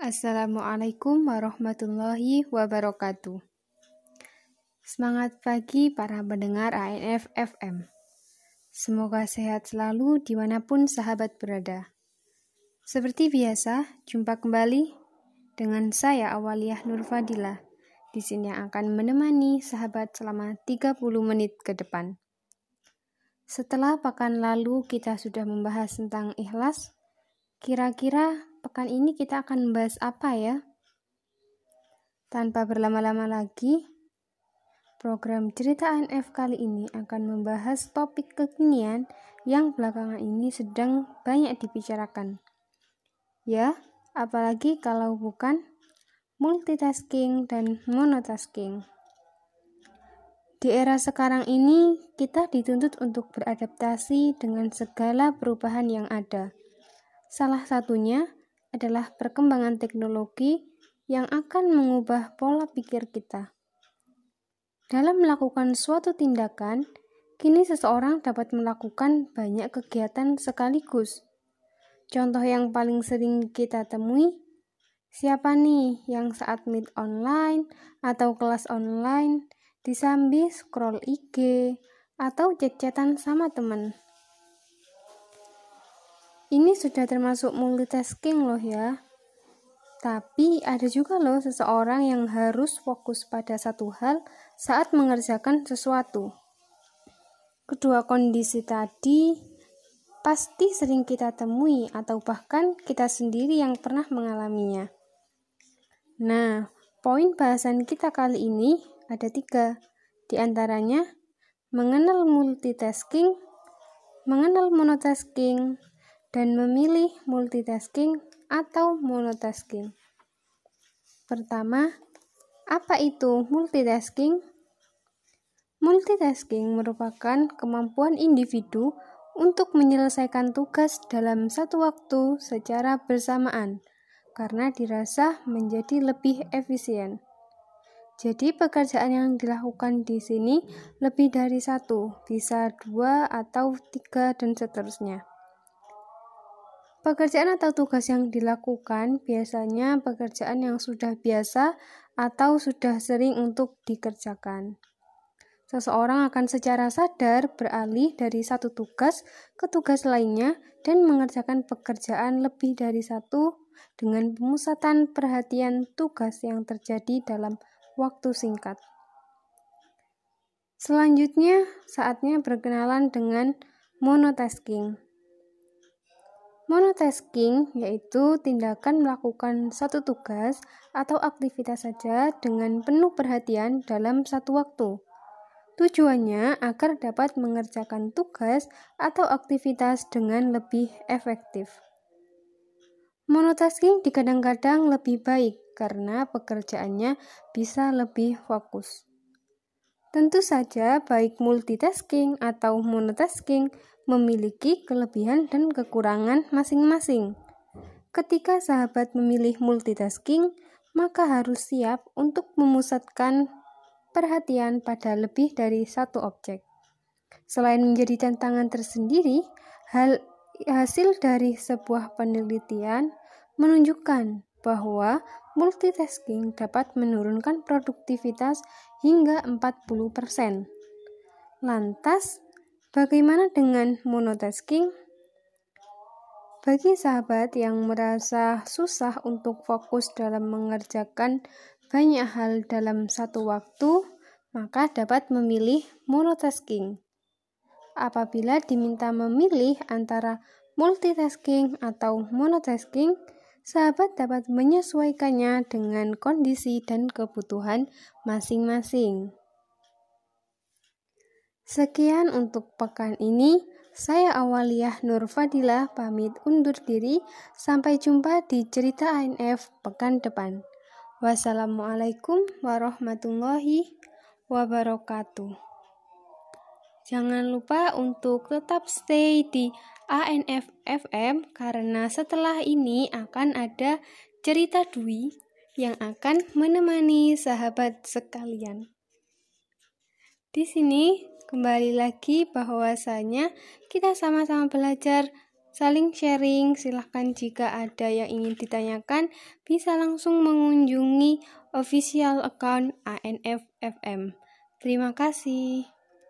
Assalamualaikum warahmatullahi wabarakatuh. Semangat pagi para pendengar ANF FM. Semoga sehat selalu di mana pun sahabat berada. Seperti biasa, jumpa kembali dengan saya Awaliyah Nur Fadila. Di sini akan menemani sahabat selama 30 menit ke depan. Setelah pekan lalu kita sudah membahas tentang ikhlas, kira-kira pekan ini kita akan membahas apa ya? Tanpa berlama-lama lagi, program cerita ANF kali ini akan membahas topik kekinian yang belakangan ini sedang banyak dibicarakan. Ya, apalagi kalau bukan multitasking dan monotasking. Di era sekarang ini, kita dituntut untuk beradaptasi dengan segala perubahan yang ada. Salah satunya adalah perkembangan teknologi yang akan mengubah pola pikir kita. Dalam melakukan suatu tindakan, kini seseorang dapat melakukan banyak kegiatan sekaligus. Contoh yang paling sering kita temui, siapa nih yang saat meet online atau kelas online disambi scroll IG atau chat-chatan sama teman. Ini sudah termasuk multitasking loh ya. Tapi ada juga loh seseorang yang harus fokus pada satu hal saat mengerjakan sesuatu. Kedua kondisi tadi pasti sering kita temui atau bahkan kita sendiri yang pernah mengalaminya. Nah, poin bahasan kita kali ini ada tiga. Di antaranya, mengenal multitasking, mengenal monotasking, dan memilih multitasking atau monotasking. Pertama, apa itu multitasking? Multitasking merupakan kemampuan individu untuk menyelesaikan tugas dalam satu waktu secara bersamaan karena dirasa menjadi lebih efisien. Jadi pekerjaan yang dilakukan di sini lebih dari satu, bisa dua atau tiga dan seterusnya. Pekerjaan atau tugas yang dilakukan biasanya pekerjaan yang sudah biasa atau sudah sering untuk dikerjakan. Seseorang akan secara sadar beralih dari satu tugas ke tugas lainnya dan mengerjakan pekerjaan lebih dari satu dengan pemusatan perhatian tugas yang terjadi dalam waktu singkat. Selanjutnya, saatnya berkenalan dengan monotasking. Monotasking yaitu tindakan melakukan satu tugas atau aktivitas saja dengan penuh perhatian dalam satu waktu. Tujuannya agar dapat mengerjakan tugas atau aktivitas dengan lebih efektif. Monotasking dikadang-kadang lebih baik karena pekerjaannya bisa lebih fokus. Tentu saja, baik multitasking atau monotasking memiliki kelebihan dan kekurangan masing-masing. Ketika sahabat memilih multitasking, maka harus siap untuk memusatkan perhatian pada lebih dari satu objek. Selain menjadi tantangan tersendiri, hal hasil dari sebuah penelitian menunjukkan bahwa multitasking dapat menurunkan produktivitas hingga 40%. Lantas, Bagaimana dengan monotasking? Bagi sahabat yang merasa susah untuk fokus dalam mengerjakan banyak hal dalam satu waktu, maka dapat memilih monotasking. Apabila diminta memilih antara multitasking atau monotasking, sahabat dapat menyesuaikannya dengan kondisi dan kebutuhan masing-masing. Sekian untuk pekan ini. Saya Awaliyah Nur Fadila pamit undur diri. Sampai jumpa di cerita ANF pekan depan. Wassalamualaikum warahmatullahi wabarakatuh. Jangan lupa untuk tetap stay di ANF FM karena setelah ini akan ada cerita Dwi yang akan menemani sahabat sekalian. Di sini Kembali lagi bahwasanya kita sama-sama belajar saling sharing. Silahkan jika ada yang ingin ditanyakan, bisa langsung mengunjungi official account ANF FM. Terima kasih.